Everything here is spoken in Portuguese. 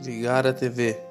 Ligar a TV.